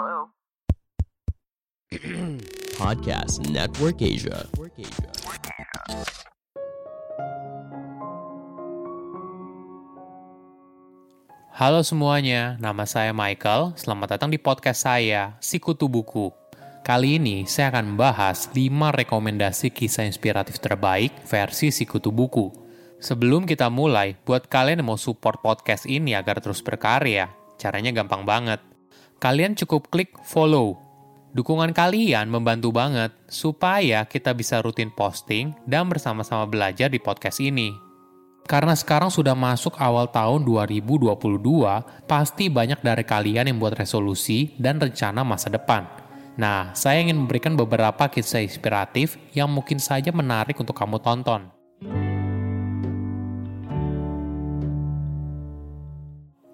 Podcast Network Asia. Halo semuanya, nama saya Michael. Selamat datang di podcast saya, Sikutu Buku. Kali ini saya akan membahas 5 rekomendasi kisah inspiratif terbaik versi Sikutu Buku. Sebelum kita mulai, buat kalian yang mau support podcast ini agar terus berkarya, caranya gampang banget. Kalian cukup klik follow. Dukungan kalian membantu banget supaya kita bisa rutin posting dan bersama-sama belajar di podcast ini. Karena sekarang sudah masuk awal tahun 2022, pasti banyak dari kalian yang buat resolusi dan rencana masa depan. Nah, saya ingin memberikan beberapa kisah inspiratif yang mungkin saja menarik untuk kamu tonton.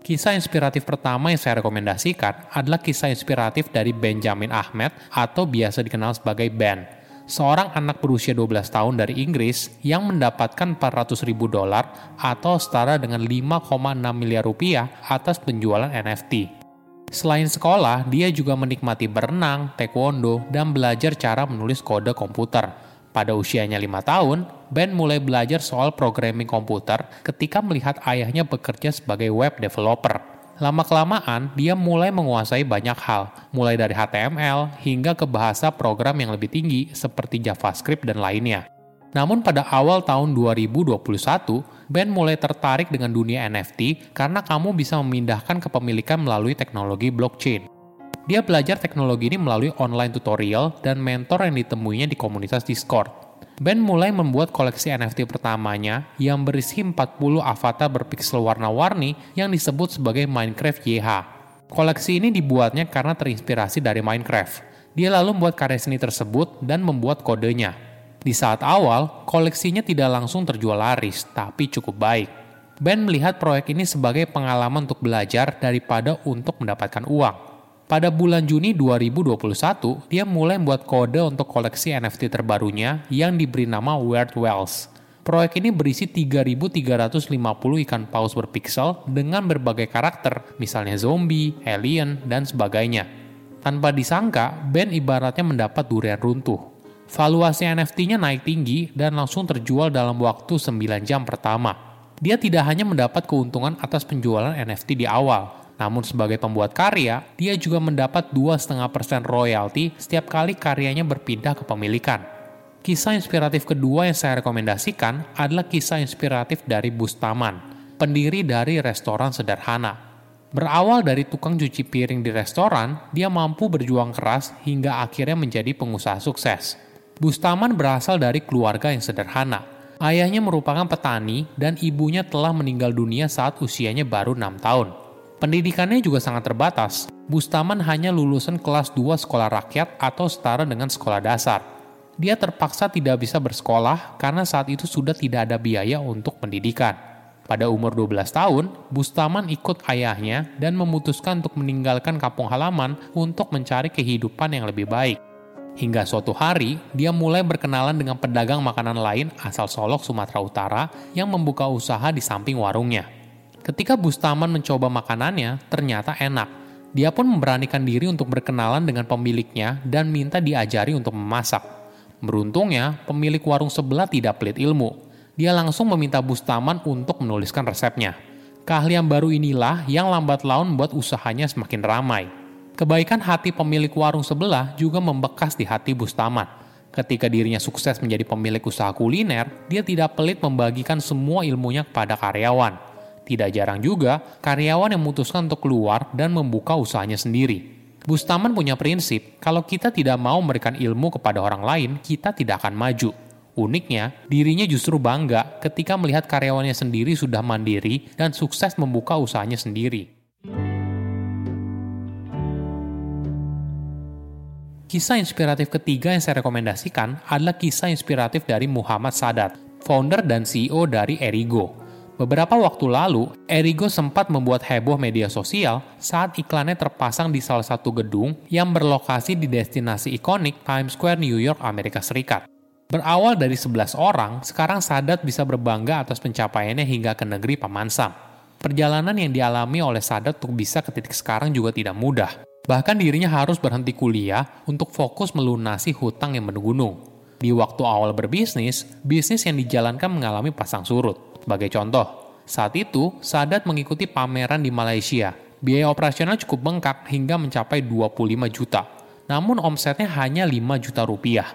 Kisah inspiratif pertama yang saya rekomendasikan adalah kisah inspiratif dari Benjamin Ahmed atau biasa dikenal sebagai Ben seorang anak berusia 12 tahun dari Inggris yang mendapatkan 400 ribu dolar atau setara dengan 5,6 miliar rupiah atas penjualan NFT. Selain sekolah, dia juga menikmati berenang, taekwondo, dan belajar cara menulis kode komputer. Pada usianya lima tahun, Ben mulai belajar soal programming komputer ketika melihat ayahnya bekerja sebagai web developer. Lama-kelamaan, dia mulai menguasai banyak hal, mulai dari HTML hingga ke bahasa program yang lebih tinggi seperti JavaScript dan lainnya. Namun pada awal tahun 2021, Ben mulai tertarik dengan dunia NFT karena kamu bisa memindahkan kepemilikan melalui teknologi blockchain. Dia belajar teknologi ini melalui online tutorial dan mentor yang ditemuinya di komunitas Discord. Ben mulai membuat koleksi NFT pertamanya yang berisi 40 avatar berpixel warna-warni yang disebut sebagai Minecraft YH. Koleksi ini dibuatnya karena terinspirasi dari Minecraft. Dia lalu membuat karya seni tersebut dan membuat kodenya. Di saat awal, koleksinya tidak langsung terjual laris, tapi cukup baik. Ben melihat proyek ini sebagai pengalaman untuk belajar daripada untuk mendapatkan uang. Pada bulan Juni 2021, dia mulai membuat kode untuk koleksi NFT terbarunya yang diberi nama Weird Wells. Proyek ini berisi 3.350 ikan paus berpixel dengan berbagai karakter, misalnya zombie, alien, dan sebagainya. Tanpa disangka, Ben ibaratnya mendapat durian runtuh. Valuasi NFT-nya naik tinggi dan langsung terjual dalam waktu 9 jam pertama. Dia tidak hanya mendapat keuntungan atas penjualan NFT di awal, namun sebagai pembuat karya, dia juga mendapat 2,5% royalti setiap kali karyanya berpindah ke pemilikan. Kisah inspiratif kedua yang saya rekomendasikan adalah kisah inspiratif dari Bustaman, pendiri dari restoran sederhana. Berawal dari tukang cuci piring di restoran, dia mampu berjuang keras hingga akhirnya menjadi pengusaha sukses. Bustaman berasal dari keluarga yang sederhana. Ayahnya merupakan petani dan ibunya telah meninggal dunia saat usianya baru 6 tahun. Pendidikannya juga sangat terbatas. Bustaman hanya lulusan kelas 2 sekolah rakyat atau setara dengan sekolah dasar. Dia terpaksa tidak bisa bersekolah karena saat itu sudah tidak ada biaya untuk pendidikan. Pada umur 12 tahun, Bustaman ikut ayahnya dan memutuskan untuk meninggalkan kampung halaman untuk mencari kehidupan yang lebih baik. Hingga suatu hari, dia mulai berkenalan dengan pedagang makanan lain asal Solok, Sumatera Utara yang membuka usaha di samping warungnya. Ketika Bustaman mencoba makanannya, ternyata enak. Dia pun memberanikan diri untuk berkenalan dengan pemiliknya dan minta diajari untuk memasak. Beruntungnya, pemilik warung sebelah tidak pelit ilmu. Dia langsung meminta Bustaman untuk menuliskan resepnya. Keahlian baru inilah yang lambat laun membuat usahanya semakin ramai. Kebaikan hati pemilik warung sebelah juga membekas di hati Bustaman. Ketika dirinya sukses menjadi pemilik usaha kuliner, dia tidak pelit membagikan semua ilmunya kepada karyawan. Tidak jarang juga, karyawan yang memutuskan untuk keluar dan membuka usahanya sendiri. Bustaman punya prinsip, kalau kita tidak mau memberikan ilmu kepada orang lain, kita tidak akan maju. Uniknya, dirinya justru bangga ketika melihat karyawannya sendiri sudah mandiri dan sukses membuka usahanya sendiri. Kisah inspiratif ketiga yang saya rekomendasikan adalah kisah inspiratif dari Muhammad Sadat, founder dan CEO dari Erigo, Beberapa waktu lalu, Erigo sempat membuat heboh media sosial saat iklannya terpasang di salah satu gedung yang berlokasi di destinasi ikonik Times Square, New York, Amerika Serikat. Berawal dari 11 orang, sekarang Sadat bisa berbangga atas pencapaiannya hingga ke negeri Pamansam. Perjalanan yang dialami oleh Sadat untuk bisa ke titik sekarang juga tidak mudah. Bahkan dirinya harus berhenti kuliah untuk fokus melunasi hutang yang menunggu Di waktu awal berbisnis, bisnis yang dijalankan mengalami pasang surut. Sebagai contoh, saat itu Sadat mengikuti pameran di Malaysia. Biaya operasional cukup bengkak hingga mencapai 25 juta. Namun omsetnya hanya 5 juta rupiah.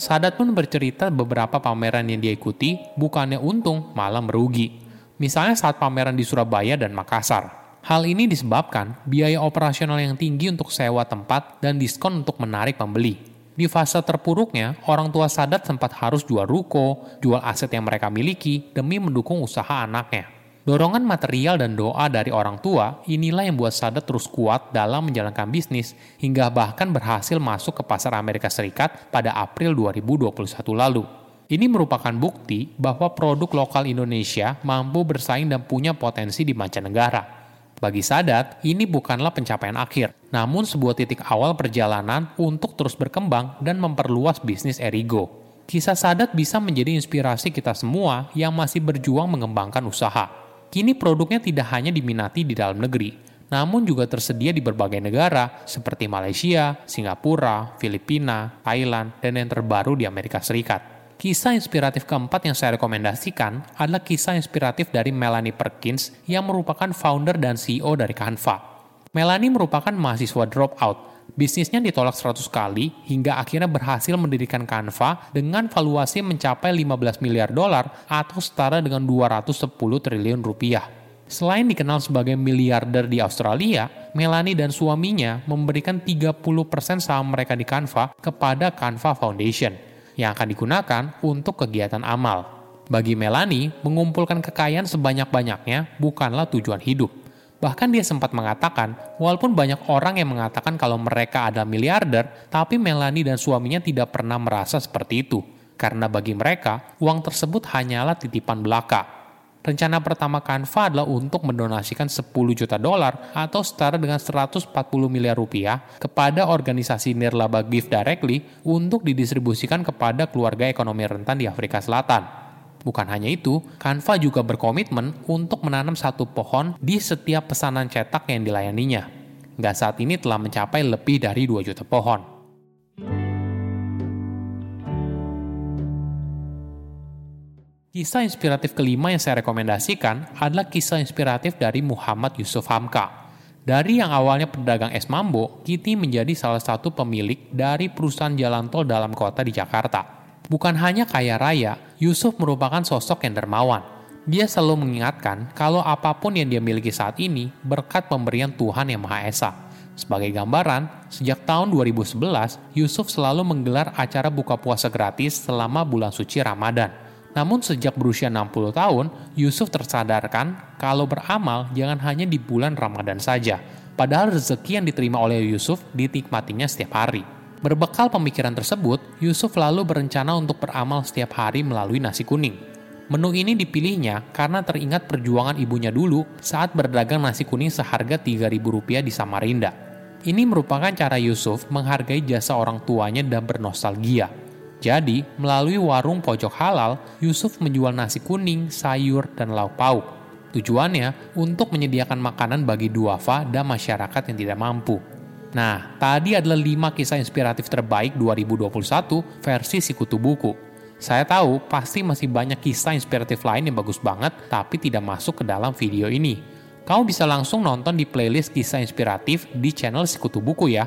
Sadat pun bercerita beberapa pameran yang dia ikuti bukannya untung, malah merugi. Misalnya saat pameran di Surabaya dan Makassar. Hal ini disebabkan biaya operasional yang tinggi untuk sewa tempat dan diskon untuk menarik pembeli. Di fase terpuruknya, orang tua Sadat sempat harus jual ruko, jual aset yang mereka miliki demi mendukung usaha anaknya. Dorongan material dan doa dari orang tua inilah yang buat Sadat terus kuat dalam menjalankan bisnis hingga bahkan berhasil masuk ke pasar Amerika Serikat pada April 2021 lalu. Ini merupakan bukti bahwa produk lokal Indonesia mampu bersaing dan punya potensi di mancanegara. Bagi Sadat, ini bukanlah pencapaian akhir, namun sebuah titik awal perjalanan untuk terus berkembang dan memperluas bisnis Erigo. Kisah Sadat bisa menjadi inspirasi kita semua yang masih berjuang mengembangkan usaha. Kini produknya tidak hanya diminati di dalam negeri, namun juga tersedia di berbagai negara seperti Malaysia, Singapura, Filipina, Thailand, dan yang terbaru di Amerika Serikat. Kisah inspiratif keempat yang saya rekomendasikan adalah kisah inspiratif dari Melanie Perkins yang merupakan founder dan CEO dari Canva. Melanie merupakan mahasiswa dropout. Bisnisnya ditolak 100 kali hingga akhirnya berhasil mendirikan Canva dengan valuasi mencapai 15 miliar dolar atau setara dengan 210 triliun rupiah. Selain dikenal sebagai miliarder di Australia, Melanie dan suaminya memberikan 30% saham mereka di Canva kepada Canva Foundation yang akan digunakan untuk kegiatan amal. Bagi Melanie, mengumpulkan kekayaan sebanyak-banyaknya bukanlah tujuan hidup. Bahkan dia sempat mengatakan, walaupun banyak orang yang mengatakan kalau mereka adalah miliarder, tapi Melanie dan suaminya tidak pernah merasa seperti itu. Karena bagi mereka, uang tersebut hanyalah titipan belaka Rencana pertama Canva adalah untuk mendonasikan 10 juta dolar atau setara dengan 140 miliar rupiah kepada organisasi nirlaba Give Directly untuk didistribusikan kepada keluarga ekonomi rentan di Afrika Selatan. Bukan hanya itu, Canva juga berkomitmen untuk menanam satu pohon di setiap pesanan cetak yang dilayaninya. Hingga saat ini telah mencapai lebih dari 2 juta pohon. Kisah inspiratif kelima yang saya rekomendasikan adalah kisah inspiratif dari Muhammad Yusuf Hamka. Dari yang awalnya pedagang es mambo, Kitty menjadi salah satu pemilik dari perusahaan jalan tol dalam kota di Jakarta. Bukan hanya kaya raya, Yusuf merupakan sosok yang dermawan. Dia selalu mengingatkan kalau apa pun yang dia miliki saat ini berkat pemberian Tuhan Yang Maha Esa. Sebagai gambaran, sejak tahun 2011, Yusuf selalu menggelar acara buka puasa gratis selama bulan suci Ramadan namun sejak berusia 60 tahun, Yusuf tersadarkan kalau beramal jangan hanya di bulan Ramadan saja. Padahal rezeki yang diterima oleh Yusuf dinikmatinya setiap hari. Berbekal pemikiran tersebut, Yusuf lalu berencana untuk beramal setiap hari melalui nasi kuning. Menu ini dipilihnya karena teringat perjuangan ibunya dulu saat berdagang nasi kuning seharga Rp3.000 di Samarinda. Ini merupakan cara Yusuf menghargai jasa orang tuanya dan bernostalgia. Jadi, melalui warung pojok halal, Yusuf menjual nasi kuning, sayur, dan lauk pauk. Tujuannya untuk menyediakan makanan bagi duafa dan masyarakat yang tidak mampu. Nah, tadi adalah 5 kisah inspiratif terbaik 2021 versi Sikutu Buku. Saya tahu pasti masih banyak kisah inspiratif lain yang bagus banget tapi tidak masuk ke dalam video ini. Kamu bisa langsung nonton di playlist kisah inspiratif di channel Sikutu Buku ya.